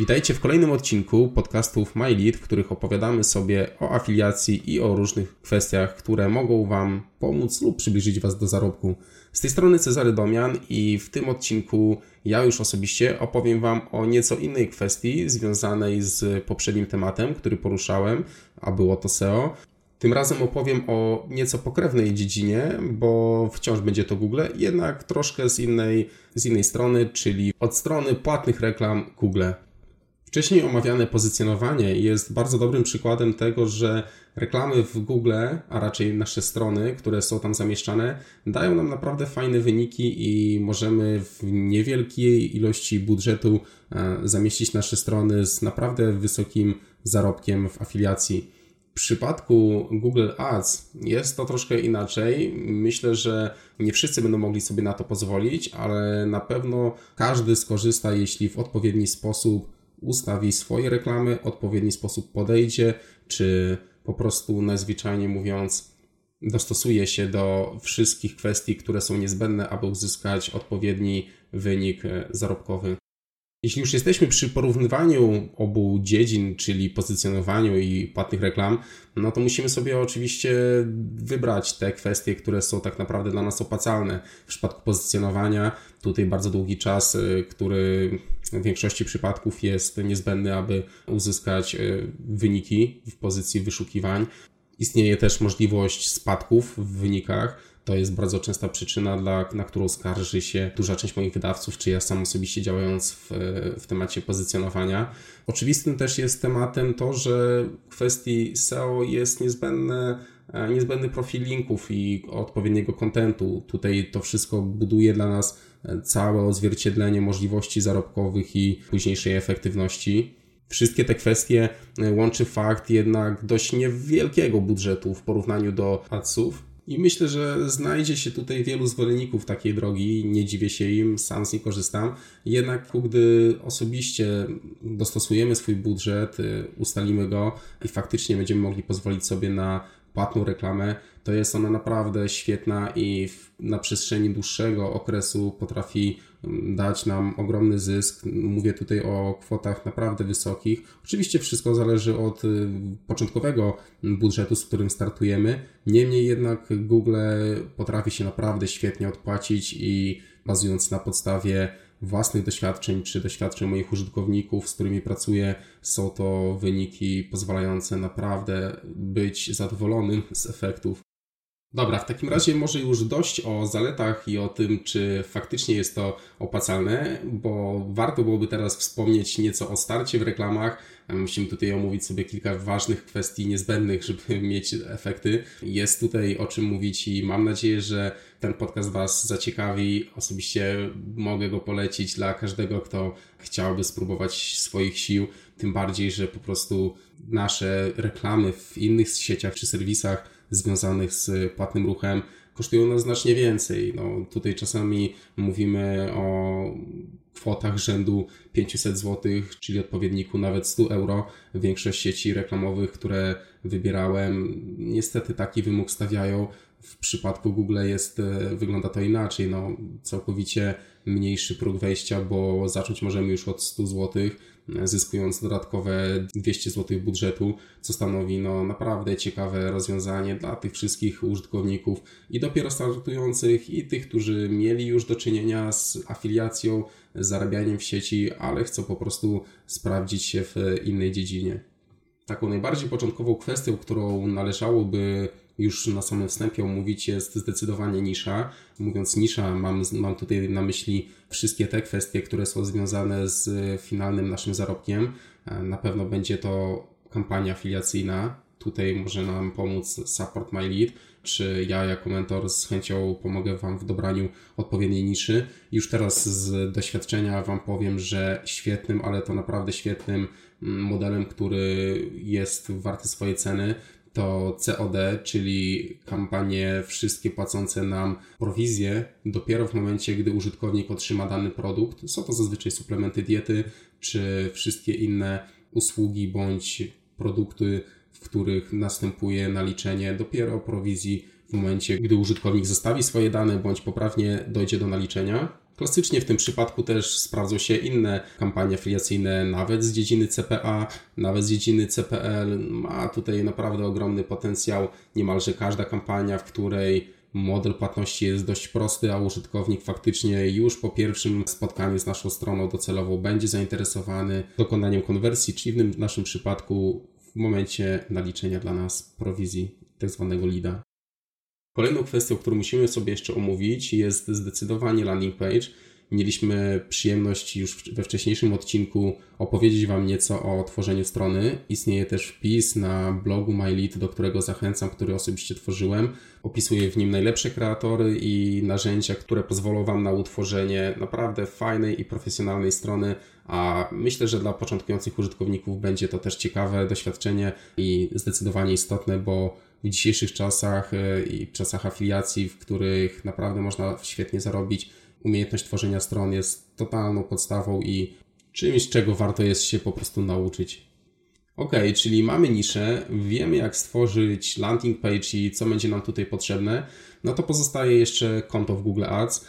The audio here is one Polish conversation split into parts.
Witajcie w kolejnym odcinku podcastów MyLead, w których opowiadamy sobie o afiliacji i o różnych kwestiach, które mogą Wam pomóc lub przybliżyć Was do zarobku. Z tej strony Cezary Domian i w tym odcinku ja już osobiście opowiem Wam o nieco innej kwestii związanej z poprzednim tematem, który poruszałem, a było to SEO. Tym razem opowiem o nieco pokrewnej dziedzinie, bo wciąż będzie to Google, jednak troszkę z innej, z innej strony, czyli od strony płatnych reklam Google. Wcześniej omawiane pozycjonowanie jest bardzo dobrym przykładem tego, że reklamy w Google, a raczej nasze strony, które są tam zamieszczane, dają nam naprawdę fajne wyniki i możemy w niewielkiej ilości budżetu e, zamieścić nasze strony z naprawdę wysokim zarobkiem w afiliacji. W przypadku Google Ads jest to troszkę inaczej. Myślę, że nie wszyscy będą mogli sobie na to pozwolić, ale na pewno każdy skorzysta, jeśli w odpowiedni sposób ustawi swoje reklamy, odpowiedni sposób podejdzie, czy po prostu najzwyczajniej mówiąc dostosuje się do wszystkich kwestii, które są niezbędne, aby uzyskać odpowiedni wynik e, zarobkowy. Jeśli już jesteśmy przy porównywaniu obu dziedzin, czyli pozycjonowaniu i płatnych reklam, no to musimy sobie oczywiście wybrać te kwestie, które są tak naprawdę dla nas opłacalne. W przypadku pozycjonowania tutaj bardzo długi czas, y, który w większości przypadków jest niezbędny, aby uzyskać y, wyniki w pozycji wyszukiwań. Istnieje też możliwość spadków w wynikach to jest bardzo częsta przyczyna, dla, na którą skarży się duża część moich wydawców, czy ja sam osobiście działając w, w temacie pozycjonowania. Oczywistym też jest tematem to, że w kwestii SEO jest niezbędne e, niezbędny profil linków i odpowiedniego kontentu. Tutaj to wszystko buduje dla nas e, całe odzwierciedlenie możliwości zarobkowych i późniejszej efektywności. Wszystkie te kwestie e, łączy fakt jednak dość niewielkiego budżetu w porównaniu do adsów, i myślę, że znajdzie się tutaj wielu zwolenników takiej drogi, nie dziwię się im, sam z niej korzystam. Jednak gdy osobiście dostosujemy swój budżet, y, ustalimy go i faktycznie będziemy mogli pozwolić sobie na płatną reklamę, to jest ona naprawdę świetna i na przestrzeni dłuższego okresu potrafi dać nam ogromny zysk. Mówię tutaj o kwotach naprawdę wysokich. Oczywiście wszystko zależy od y, początkowego budżetu, z którym startujemy. Niemniej jednak Google potrafi się naprawdę świetnie odpłacić i bazując na podstawie własnych doświadczeń czy doświadczeń moich użytkowników, z którymi pracuję, są to wyniki pozwalające naprawdę być zadowolonym z efektów. Dobra, w takim razie może już dość o zaletach i o tym, czy faktycznie jest to opłacalne, bo warto byłoby teraz wspomnieć nieco o starcie w reklamach. Musimy tutaj omówić sobie kilka ważnych kwestii niezbędnych, żeby mieć efekty. Jest tutaj o czym mówić i mam nadzieję, że ten podcast Was zaciekawi. Osobiście mogę go polecić dla każdego, kto chciałby spróbować swoich sił. Tym bardziej, że po prostu nasze reklamy w innych sieciach czy serwisach związanych z płatnym ruchem kosztują nas znacznie więcej. No, tutaj czasami mówimy o kwotach rzędu 500 zł, czyli odpowiedniku nawet 100 euro. Większość sieci reklamowych, które wybierałem, niestety taki wymóg stawiają. W przypadku Google jest, e, wygląda to inaczej. No, całkowicie mniejszy próg wejścia, bo zacząć możemy już od 100 zł zyskując dodatkowe 200 zł budżetu, co stanowi no, naprawdę ciekawe rozwiązanie dla tych wszystkich użytkowników i dopiero startujących, i tych, którzy mieli już do czynienia z afiliacją, zarabianiem w sieci, ale chcą po prostu sprawdzić się w innej dziedzinie. Taką najbardziej początkową kwestią, którą należałoby już na samym wstępie omówić jest zdecydowanie nisza. Mówiąc nisza, mam, mam tutaj na myśli wszystkie te kwestie, które są związane z finalnym naszym zarobkiem. E, na pewno będzie to kampania afiliacyjna. Tutaj może nam pomóc Support My Lead, czy ja jako mentor z chęcią pomogę Wam w dobraniu odpowiedniej niszy. Już teraz z doświadczenia Wam powiem, że świetnym, ale to naprawdę świetnym mm, modelem, który jest warty swojej ceny, to COD, czyli kampanie wszystkie płacące nam prowizje, dopiero w momencie, gdy użytkownik otrzyma dany produkt. Są to zazwyczaj suplementy diety, czy wszystkie inne usługi bądź produkty, w których następuje naliczenie dopiero prowizji w momencie, gdy użytkownik zostawi swoje dane bądź poprawnie dojdzie do naliczenia. Klasycznie w tym przypadku też sprawdzą się inne kampanie afiliacyjne, nawet z dziedziny CPA, nawet z dziedziny CPL. Ma tutaj naprawdę ogromny potencjał. Niemalże każda kampania, w której model płatności jest dość prosty, a użytkownik faktycznie już po pierwszym spotkaniu z naszą stroną docelową będzie zainteresowany dokonaniem konwersji, czyli w naszym przypadku w momencie naliczenia dla nas prowizji tak zwanego LIDA. Kolejną kwestią, którą musimy sobie jeszcze omówić, jest zdecydowanie landing page. Mieliśmy przyjemność już we wcześniejszym odcinku opowiedzieć Wam nieco o tworzeniu strony. Istnieje też wpis na blogu MyLead, do którego zachęcam, który osobiście tworzyłem. Opisuję w nim najlepsze kreatory i narzędzia, które pozwolą Wam na utworzenie naprawdę fajnej i profesjonalnej strony, a myślę, że dla początkujących użytkowników będzie to też ciekawe doświadczenie i zdecydowanie istotne, bo w dzisiejszych czasach e, i czasach afiliacji, w których naprawdę można świetnie zarobić, umiejętność tworzenia stron jest totalną podstawą i czymś, czego warto jest się po prostu nauczyć. Ok, czyli mamy niszę, wiemy jak stworzyć landing page i co będzie nam tutaj potrzebne, no to pozostaje jeszcze konto w Google Ads.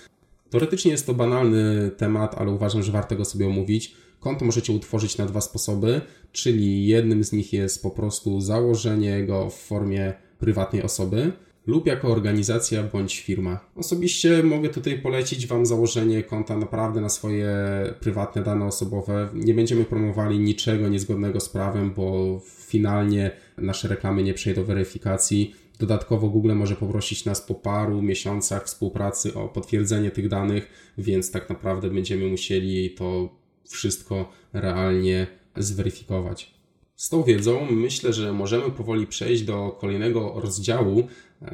Teoretycznie jest to banalny temat, ale uważam, że warto go sobie omówić. Konto możecie utworzyć na dwa sposoby, czyli jednym z nich jest po prostu założenie go w formie prywatnej osoby lub jako organizacja bądź firma. Osobiście mogę tutaj polecić Wam założenie konta naprawdę na swoje prywatne dane osobowe. Nie będziemy promowali niczego niezgodnego z prawem, bo finalnie nasze reklamy nie przejdą weryfikacji. Dodatkowo Google może poprosić nas po paru miesiącach współpracy o potwierdzenie tych danych, więc tak naprawdę będziemy musieli to wszystko realnie zweryfikować. Z tą wiedzą myślę, że możemy powoli przejść do kolejnego rozdziału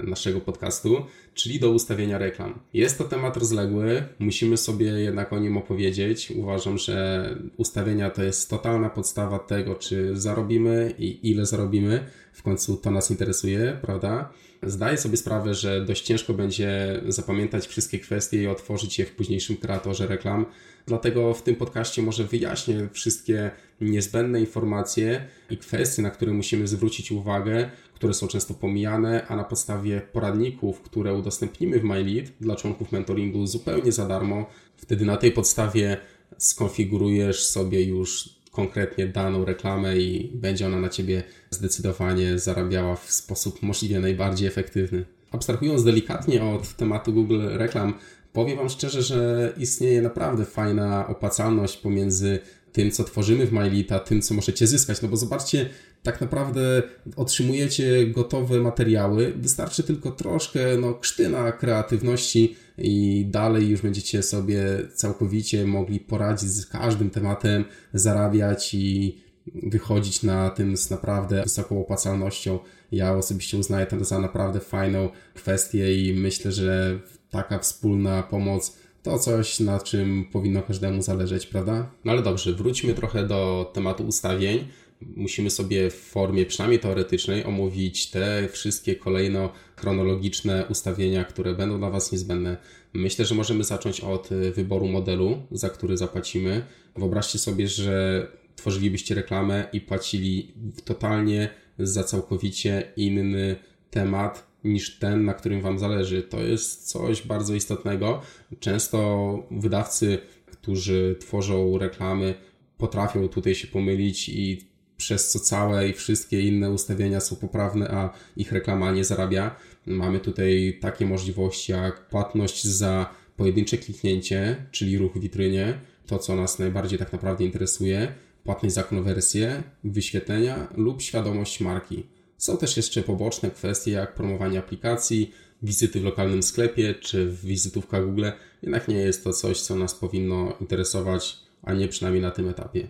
naszego podcastu, czyli do ustawienia reklam. Jest to temat rozległy, musimy sobie jednak o nim opowiedzieć. Uważam, że ustawienia to jest totalna podstawa tego, czy zarobimy i ile zarobimy. W końcu to nas interesuje, prawda? Zdaję sobie sprawę, że dość ciężko będzie zapamiętać wszystkie kwestie i otworzyć je w późniejszym kreatorze reklam. Dlatego w tym podcaście może wyjaśnię wszystkie niezbędne informacje i kwestie, na które musimy zwrócić uwagę, które są często pomijane, a na podstawie poradników, które udostępnimy w MyLead dla członków mentoringu zupełnie za darmo, wtedy na tej podstawie skonfigurujesz sobie już konkretnie daną reklamę i będzie ona na Ciebie zdecydowanie zarabiała w sposób możliwie najbardziej efektywny. Abstrahując delikatnie od tematu Google reklam, powiem Wam szczerze, że istnieje naprawdę fajna opłacalność pomiędzy tym, co tworzymy w MyLita, tym, co możecie zyskać. No bo zobaczcie, tak naprawdę otrzymujecie gotowe materiały, wystarczy tylko troszkę no, krztyna kreatywności i dalej już będziecie sobie całkowicie mogli poradzić z każdym tematem, zarabiać i wychodzić na tym z naprawdę wysoką opłacalnością. Ja osobiście uznaję to za naprawdę fajną kwestię i myślę, że taka wspólna pomoc to coś, na czym powinno każdemu zależeć, prawda? No ale dobrze, wróćmy trochę do tematu ustawień. Musimy sobie w formie przynajmniej teoretycznej omówić te wszystkie kolejno chronologiczne ustawienia, które będą dla Was niezbędne. Myślę, że możemy zacząć od wyboru modelu, za który zapłacimy. Wyobraźcie sobie, że tworzylibyście reklamę i płacili totalnie za całkowicie inny temat niż ten, na którym Wam zależy. To jest coś bardzo istotnego. Często wydawcy, którzy tworzą reklamy, potrafią tutaj się pomylić i przez co całe i wszystkie inne ustawienia są poprawne, a ich reklama nie zarabia. Mamy tutaj takie możliwości jak płatność za pojedyncze kliknięcie, czyli ruch w witrynie, to co nas najbardziej tak naprawdę interesuje, płatność za konwersję, wyświetlenia lub świadomość marki. Są też jeszcze poboczne kwestie jak promowanie aplikacji, wizyty w lokalnym sklepie czy wizytówka Google, jednak nie jest to coś, co nas powinno interesować, a nie przynajmniej na tym etapie.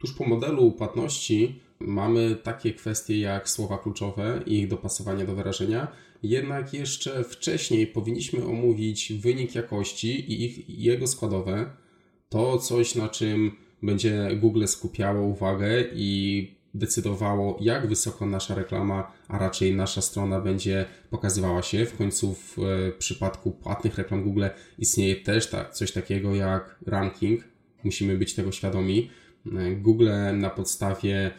Tuż po modelu płatności mamy takie kwestie jak słowa kluczowe i ich dopasowanie do wyrażenia, jednak jeszcze wcześniej powinniśmy omówić wynik jakości i ich, jego składowe. To coś, na czym będzie Google skupiało uwagę i decydowało, jak wysoko nasza reklama, a raczej nasza strona będzie pokazywała się. W końcu w e, przypadku płatnych reklam Google istnieje też ta, coś takiego jak ranking. Musimy być tego świadomi. E, Google na podstawie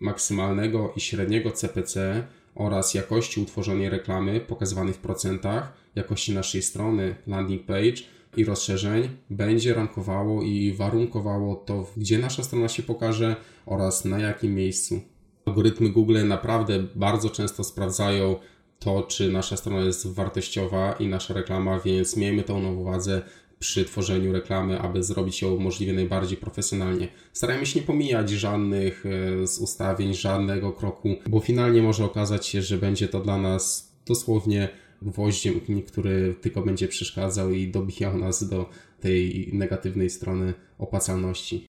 maksymalnego i średniego CPC oraz jakości utworzonej reklamy pokazywanej w procentach, jakości naszej strony landing page i rozszerzeń będzie rankowało i warunkowało to, gdzie nasza strona się pokaże oraz na jakim miejscu. Algorytmy Google naprawdę bardzo często sprawdzają to, czy nasza strona jest wartościowa i nasza reklama, więc miejmy to na uwadze przy tworzeniu reklamy, aby zrobić ją możliwie najbardziej profesjonalnie. Starajmy się nie pomijać żadnych e, z ustawień, żadnego kroku, bo finalnie może okazać się, że będzie to dla nas dosłownie gwoździem, który tylko będzie przeszkadzał i dobijał nas do tej negatywnej strony opłacalności.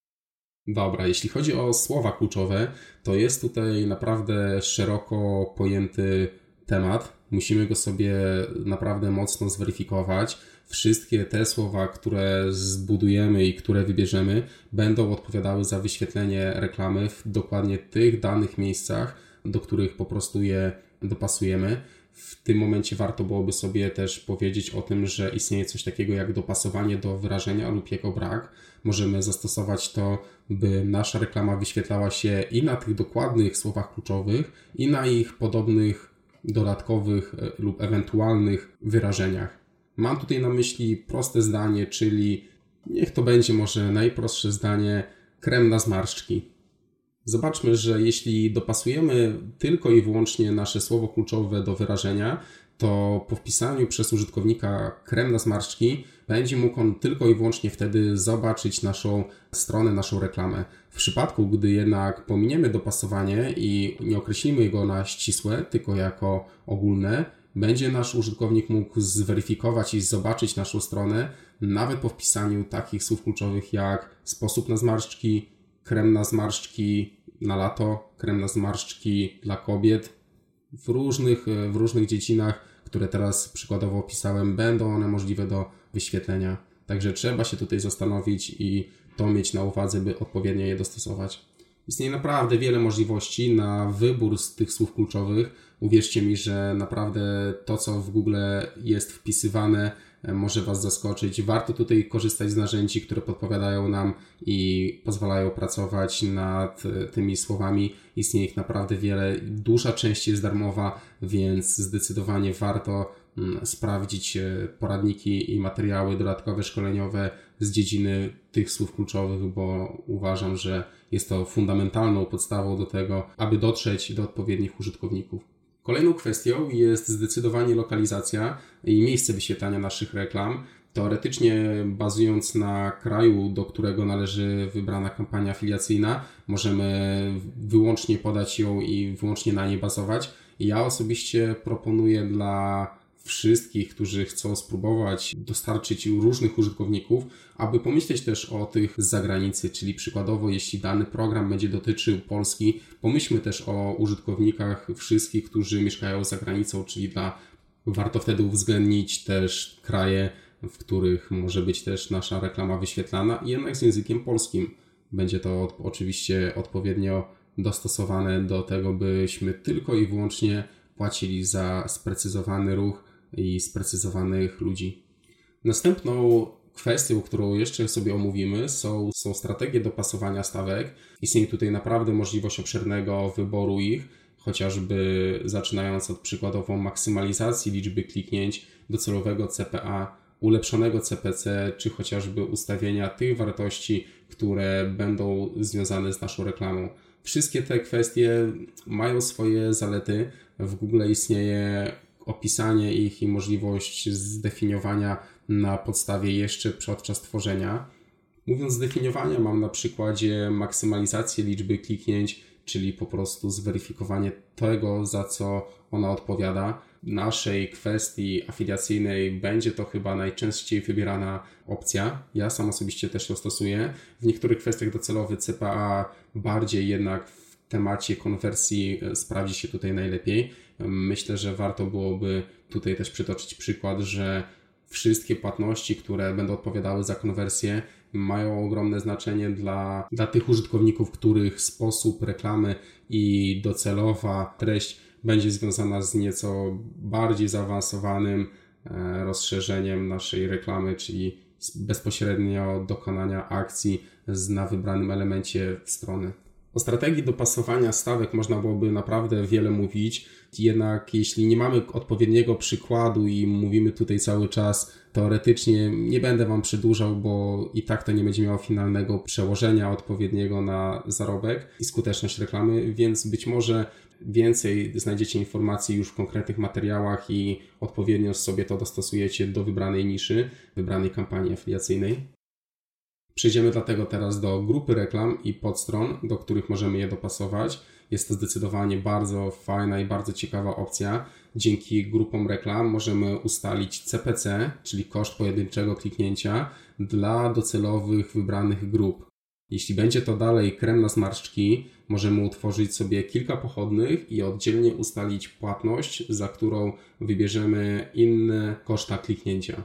Dobra, jeśli chodzi o słowa kluczowe, to jest tutaj naprawdę szeroko pojęty temat. Musimy go sobie naprawdę mocno zweryfikować. Wszystkie te słowa, które zbudujemy i które wybierzemy, będą odpowiadały za wyświetlenie reklamy w dokładnie tych danych miejscach, do których po prostu je dopasujemy. W tym momencie warto byłoby sobie też powiedzieć o tym, że istnieje coś takiego jak dopasowanie do wyrażenia lub jego brak. Możemy zastosować to, by nasza reklama wyświetlała się i na tych dokładnych słowach kluczowych, i na ich podobnych dodatkowych e, lub ewentualnych wyrażeniach. Mam tutaj na myśli proste zdanie, czyli niech to będzie może najprostsze zdanie krem na zmarszczki. Zobaczmy, że jeśli dopasujemy tylko i wyłącznie nasze słowo kluczowe do wyrażenia, to po wpisaniu przez użytkownika krem na zmarszczki będzie mógł on tylko i wyłącznie wtedy zobaczyć naszą stronę, naszą reklamę. W przypadku, gdy jednak pominiemy dopasowanie i nie określimy go na ścisłe, tylko jako ogólne, będzie nasz użytkownik mógł zweryfikować i zobaczyć naszą stronę nawet po wpisaniu takich słów kluczowych jak sposób na zmarszczki, krem na zmarszczki na lato, krem na zmarszczki dla kobiet. W różnych, w różnych dziedzinach, które teraz przykładowo opisałem, będą one możliwe do wyświetlenia. Także trzeba się tutaj zastanowić i to mieć na uwadze, by odpowiednio je dostosować. Istnieje naprawdę wiele możliwości na wybór z tych słów kluczowych. Uwierzcie mi, że naprawdę to, co w Google jest wpisywane, e, może Was zaskoczyć. Warto tutaj korzystać z narzędzi, które podpowiadają nam i pozwalają pracować nad e, tymi słowami. Istnieje ich naprawdę wiele. Duża część jest darmowa, więc zdecydowanie warto mm, sprawdzić e, poradniki i materiały dodatkowe, szkoleniowe z dziedziny tych słów kluczowych, bo uważam, że jest to fundamentalną podstawą do tego, aby dotrzeć do odpowiednich użytkowników. Kolejną kwestią jest zdecydowanie lokalizacja i miejsce wyświetlania naszych reklam. Teoretycznie, bazując na kraju, do którego należy wybrana kampania afiliacyjna, możemy wyłącznie podać ją i wyłącznie na niej bazować. Ja osobiście proponuję dla wszystkich, którzy chcą spróbować dostarczyć różnych użytkowników, aby pomyśleć też o tych z zagranicy, czyli przykładowo, jeśli dany program będzie dotyczył Polski, pomyślmy też o użytkownikach wszystkich, którzy mieszkają za granicą, czyli dla warto wtedy uwzględnić też kraje, w których może być też nasza reklama wyświetlana, jednak z językiem polskim. Będzie to oczywiście odpowiednio dostosowane do tego, byśmy tylko i wyłącznie płacili za sprecyzowany ruch i sprecyzowanych ludzi. Następną kwestią, którą jeszcze sobie omówimy, są, są strategie dopasowania stawek. Istnieje tutaj naprawdę możliwość obszernego wyboru ich, chociażby zaczynając od przykładowo maksymalizacji liczby kliknięć, docelowego CPA, ulepszonego CPC, czy chociażby ustawienia tych wartości, które będą związane z naszą reklamą. Wszystkie te kwestie mają swoje zalety. W Google istnieje opisanie ich i możliwość zdefiniowania na podstawie jeszcze podczas tworzenia. Mówiąc zdefiniowania, mam na przykładzie maksymalizację liczby kliknięć, czyli po prostu zweryfikowanie tego, za co ona odpowiada. W naszej kwestii afiliacyjnej będzie to chyba najczęściej wybierana opcja. Ja sam osobiście też to stosuję. W niektórych kwestiach docelowy CPA bardziej jednak w temacie konwersji e, sprawdzi się tutaj najlepiej. Myślę, że warto byłoby tutaj też przytoczyć przykład, że wszystkie płatności, które będą odpowiadały za konwersję, mają ogromne znaczenie dla, dla tych użytkowników, których sposób reklamy i docelowa treść będzie związana z nieco bardziej zaawansowanym e, rozszerzeniem naszej reklamy, czyli bezpośrednio dokonania akcji na wybranym elemencie strony. O strategii dopasowania stawek można byłoby naprawdę wiele mówić, jednak jeśli nie mamy odpowiedniego przykładu i mówimy tutaj cały czas teoretycznie, nie będę Wam przedłużał, bo i tak to nie będzie miało finalnego przełożenia odpowiedniego na zarobek i skuteczność reklamy, więc być może więcej znajdziecie informacji już w konkretnych materiałach i odpowiednio sobie to dostosujecie do wybranej niszy, wybranej kampanii afiliacyjnej. Przejdziemy dlatego teraz do grupy reklam i podstron, do których możemy je dopasować. Jest to zdecydowanie bardzo fajna i bardzo ciekawa opcja. Dzięki grupom reklam możemy ustalić CPC, czyli koszt pojedynczego kliknięcia dla docelowych wybranych grup. Jeśli będzie to dalej krem na zmarszczki, możemy utworzyć sobie kilka pochodnych i oddzielnie ustalić płatność, za którą wybierzemy inne koszta kliknięcia.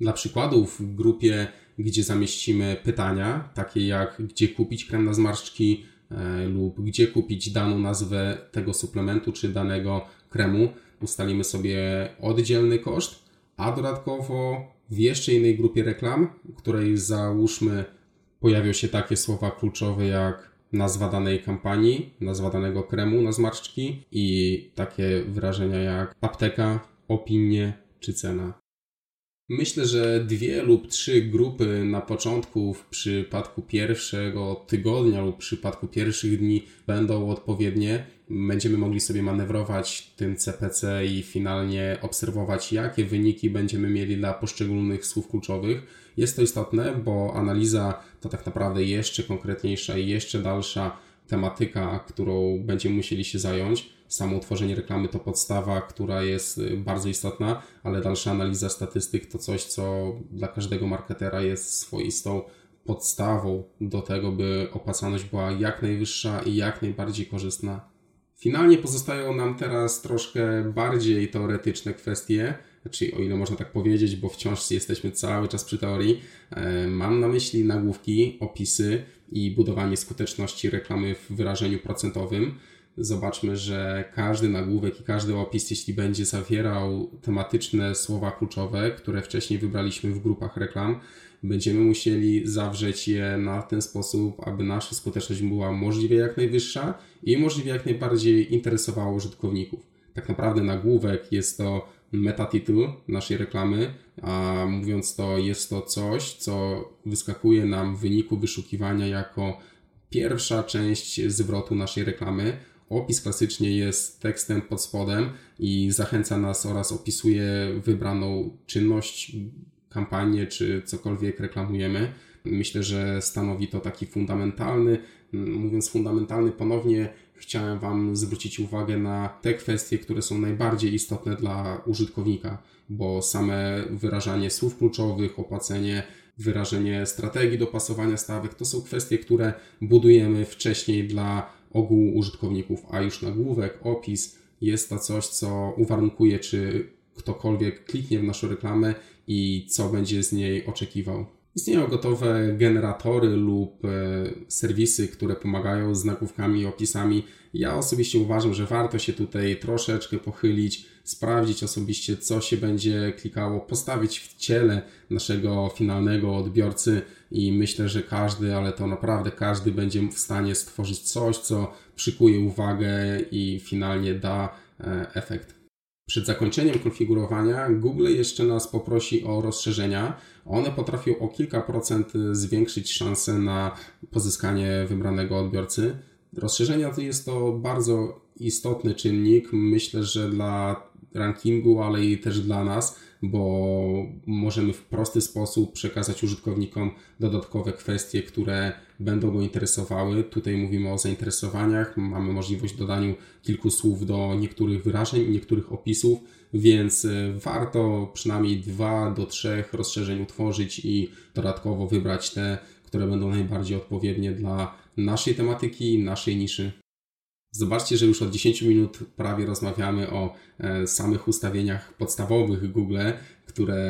Dla przykładu w grupie gdzie zamieścimy pytania, takie jak gdzie kupić krem na zmarszczki e, lub gdzie kupić daną nazwę tego suplementu czy danego kremu. Ustalimy sobie oddzielny koszt, a dodatkowo w jeszcze innej grupie reklam, której załóżmy pojawią się takie słowa kluczowe jak nazwa danej kampanii, nazwa danego kremu na zmarszczki i takie wyrażenia jak apteka, opinie czy cena. Myślę, że dwie lub trzy grupy na początku w przypadku pierwszego tygodnia lub w przypadku pierwszych dni będą odpowiednie. Będziemy mogli sobie manewrować tym CPC i finalnie obserwować, jakie wyniki będziemy mieli dla poszczególnych słów kluczowych. Jest to istotne, bo analiza to tak naprawdę jeszcze konkretniejsza i jeszcze dalsza tematyka, którą będziemy musieli się zająć. Samo utworzenie reklamy to podstawa, która jest y, bardzo istotna, ale dalsza analiza statystyk to coś, co dla każdego marketera jest swoistą podstawą do tego, by opłacalność była jak najwyższa i jak najbardziej korzystna. Finalnie pozostają nam teraz troszkę bardziej teoretyczne kwestie, czyli o ile można tak powiedzieć, bo wciąż jesteśmy cały czas przy teorii. E, mam na myśli nagłówki, opisy i budowanie skuteczności reklamy w wyrażeniu procentowym zobaczmy, że każdy nagłówek i każdy opis, jeśli będzie zawierał tematyczne słowa kluczowe, które wcześniej wybraliśmy w grupach reklam, będziemy musieli zawrzeć je na ten sposób, aby nasza skuteczność była możliwie jak najwyższa i możliwie jak najbardziej interesowała użytkowników. Tak naprawdę nagłówek jest to metatytuł naszej reklamy, a mówiąc to, jest to coś, co wyskakuje nam w wyniku wyszukiwania jako pierwsza część zwrotu naszej reklamy, Opis klasycznie jest tekstem pod spodem i zachęca nas oraz opisuje wybraną czynność, kampanię czy cokolwiek reklamujemy. Myślę, że stanowi to taki fundamentalny, mówiąc fundamentalny, ponownie chciałem Wam zwrócić uwagę na te kwestie, które są najbardziej istotne dla użytkownika, bo same wyrażanie słów kluczowych, opłacenie, wyrażenie strategii dopasowania stawek to są kwestie, które budujemy wcześniej dla ogółu użytkowników, a już nagłówek, opis jest to coś, co uwarunkuje, czy ktokolwiek kliknie w naszą reklamę i co będzie z niej oczekiwał. Istnieją gotowe generatory lub e, serwisy, które pomagają z nagłówkami i opisami. Ja osobiście uważam, że warto się tutaj troszeczkę pochylić, sprawdzić osobiście, co się będzie klikało, postawić w ciele naszego finalnego odbiorcy i myślę, że każdy, ale to naprawdę każdy będzie w stanie stworzyć coś, co przykuje uwagę i finalnie da e, efekt. Przed zakończeniem konfigurowania Google jeszcze nas poprosi o rozszerzenia. One potrafią o kilka procent zwiększyć szanse na pozyskanie wybranego odbiorcy. Rozszerzenia to jest to bardzo istotny czynnik. Myślę, że dla rankingu, ale i też dla nas, bo możemy w prosty sposób przekazać użytkownikom dodatkowe kwestie, które będą go interesowały. Tutaj mówimy o zainteresowaniach, mamy możliwość dodania kilku słów do niektórych wyrażeń, niektórych opisów, więc e, warto przynajmniej dwa do trzech rozszerzeń utworzyć i dodatkowo wybrać te, które będą najbardziej odpowiednie dla naszej tematyki, naszej niszy. Zobaczcie, że już od 10 minut prawie rozmawiamy o e, samych ustawieniach podstawowych Google, które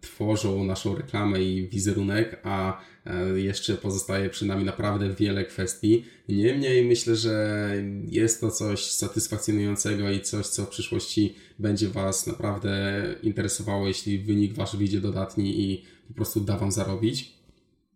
tworzą naszą reklamę i wizerunek, a e, jeszcze pozostaje przy nami naprawdę wiele kwestii. Niemniej myślę, że jest to coś satysfakcjonującego i coś, co w przyszłości będzie Was naprawdę interesowało, jeśli wynik Wasz wyjdzie dodatni i po prostu da Wam zarobić.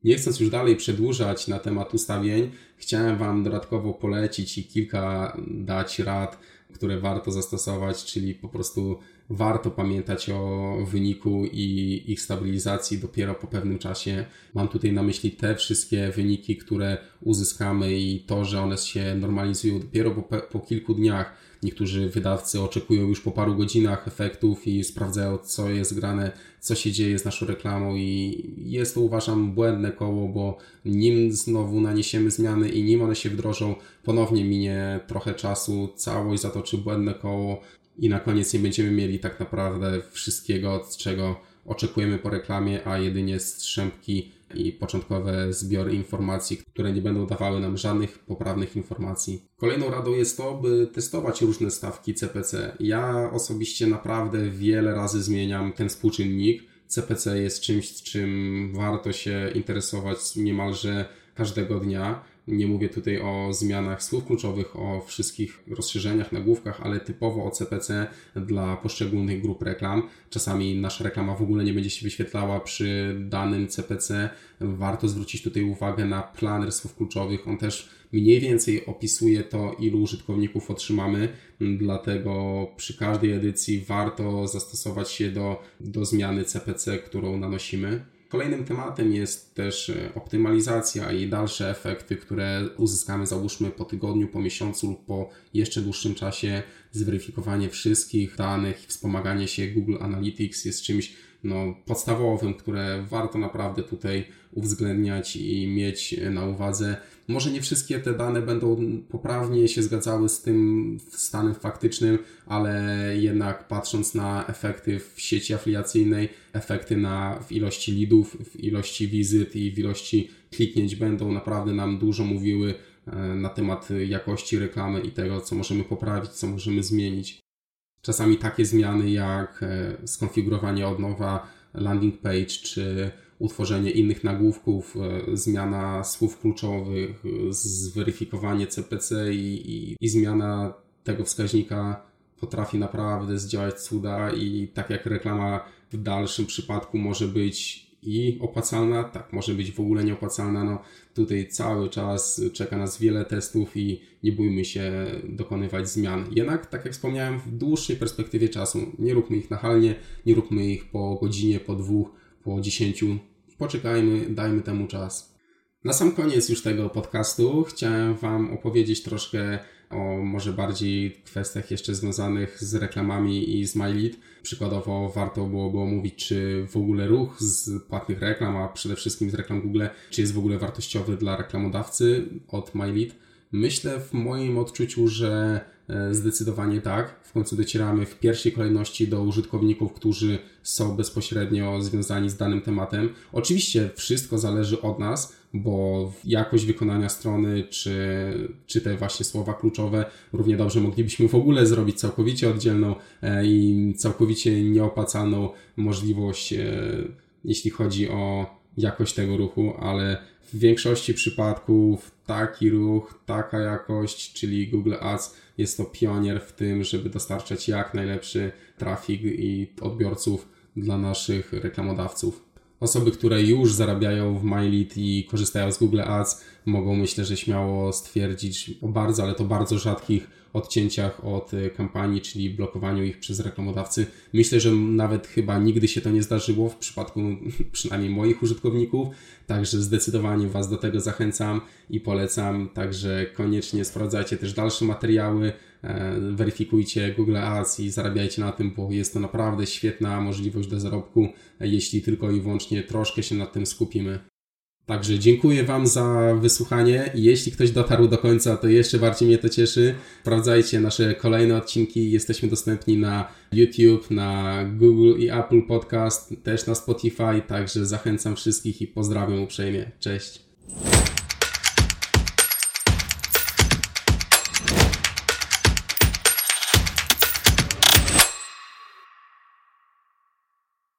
Nie chcąc już dalej przedłużać na temat ustawień, chciałem Wam dodatkowo polecić i kilka dać rad, które warto zastosować, czyli po prostu warto pamiętać o wyniku i ich stabilizacji dopiero po pewnym czasie. Mam tutaj na myśli te wszystkie wyniki, które uzyskamy i to, że one się normalizują dopiero po, po kilku dniach Niektórzy wydawcy oczekują już po paru godzinach efektów i sprawdzają, co jest grane, co się dzieje z naszą reklamą, i jest to uważam błędne koło, bo nim znowu naniesiemy zmiany i nim one się wdrożą, ponownie minie trochę czasu, całość zatoczy błędne koło i na koniec nie będziemy mieli tak naprawdę wszystkiego, czego oczekujemy po reklamie, a jedynie strzępki i początkowe zbiory informacji, które nie będą dawały nam żadnych poprawnych informacji. Kolejną radą jest to, by testować różne stawki CPC. Ja osobiście naprawdę wiele razy zmieniam ten współczynnik. CPC jest czymś, czym warto się interesować niemalże każdego dnia. Nie mówię tutaj o zmianach słów kluczowych, o wszystkich rozszerzeniach, nagłówkach, ale typowo o CPC dla poszczególnych grup reklam. Czasami nasza reklama w ogóle nie będzie się wyświetlała przy danym CPC. Warto zwrócić tutaj uwagę na planer słów kluczowych. On też mniej więcej opisuje to, ilu użytkowników otrzymamy, dlatego przy każdej edycji warto zastosować się do, do zmiany CPC, którą nanosimy. Kolejnym tematem jest też e, optymalizacja i dalsze efekty, które uzyskamy załóżmy po tygodniu, po miesiącu lub po jeszcze dłuższym czasie. Zweryfikowanie wszystkich danych i wspomaganie się Google Analytics jest czymś no, podstawowym, które warto naprawdę tutaj uwzględniać i mieć na uwadze. Może nie wszystkie te dane będą poprawnie się zgadzały z tym stanem faktycznym, ale jednak patrząc na efekty w sieci afiliacyjnej, efekty na, w ilości leadów, w ilości wizyt i w ilości kliknięć będą naprawdę nam dużo mówiły na temat jakości reklamy i tego, co możemy poprawić, co możemy zmienić. Czasami takie zmiany jak e, skonfigurowanie od nowa landing page czy utworzenie innych nagłówków, e, zmiana słów kluczowych, zweryfikowanie CPC i, i, i zmiana tego wskaźnika potrafi naprawdę zdziałać cuda i tak jak reklama w dalszym przypadku może być i opłacalna, tak może być w ogóle nieopłacalna. No, tutaj cały czas czeka nas wiele testów i nie bójmy się dokonywać zmian. Jednak, tak jak wspomniałem, w dłuższej perspektywie czasu nie róbmy ich nachalnie, nie róbmy ich po godzinie, po dwóch, po dziesięciu. Poczekajmy, dajmy temu czas. Na sam koniec już tego podcastu chciałem Wam opowiedzieć troszkę o może bardziej kwestiach jeszcze związanych z reklamami i z MyLead. Przykładowo warto byłoby omówić, czy w ogóle ruch z płatnych reklam, a przede wszystkim z reklam Google, czy jest w ogóle wartościowy dla reklamodawcy od MyLead. Myślę w moim odczuciu, że e, zdecydowanie tak. W końcu docieramy w pierwszej kolejności do użytkowników, którzy są bezpośrednio związani z danym tematem. Oczywiście wszystko zależy od nas, bo jakość wykonania strony, czy, czy te właśnie słowa kluczowe, równie dobrze moglibyśmy w ogóle zrobić całkowicie oddzielną e, i całkowicie nieopłacalną możliwość, e, jeśli chodzi o jakość tego ruchu, ale w większości przypadków taki ruch, taka jakość, czyli Google Ads jest to pionier w tym, żeby dostarczać jak najlepszy trafik i odbiorców dla naszych reklamodawców. Osoby, które już zarabiają w MyLead i korzystają z Google Ads, mogą myślę, że śmiało stwierdzić o bardzo, ale to bardzo rzadkich odcięciach od y, kampanii, czyli blokowaniu ich przez reklamodawcy. Myślę, że nawet chyba nigdy się to nie zdarzyło w przypadku przynajmniej moich użytkowników, także zdecydowanie Was do tego zachęcam i polecam. Także koniecznie sprawdzajcie też dalsze materiały, e, weryfikujcie Google Ads i zarabiajcie na tym, bo jest to naprawdę świetna możliwość do zarobku, jeśli tylko i wyłącznie troszkę się nad tym skupimy. Także dziękuję Wam za wysłuchanie. Jeśli ktoś dotarł do końca, to jeszcze bardziej mnie to cieszy. Sprawdzajcie nasze kolejne odcinki. Jesteśmy dostępni na YouTube, na Google i Apple Podcast, też na Spotify. Także zachęcam wszystkich i pozdrawiam uprzejmie. Cześć.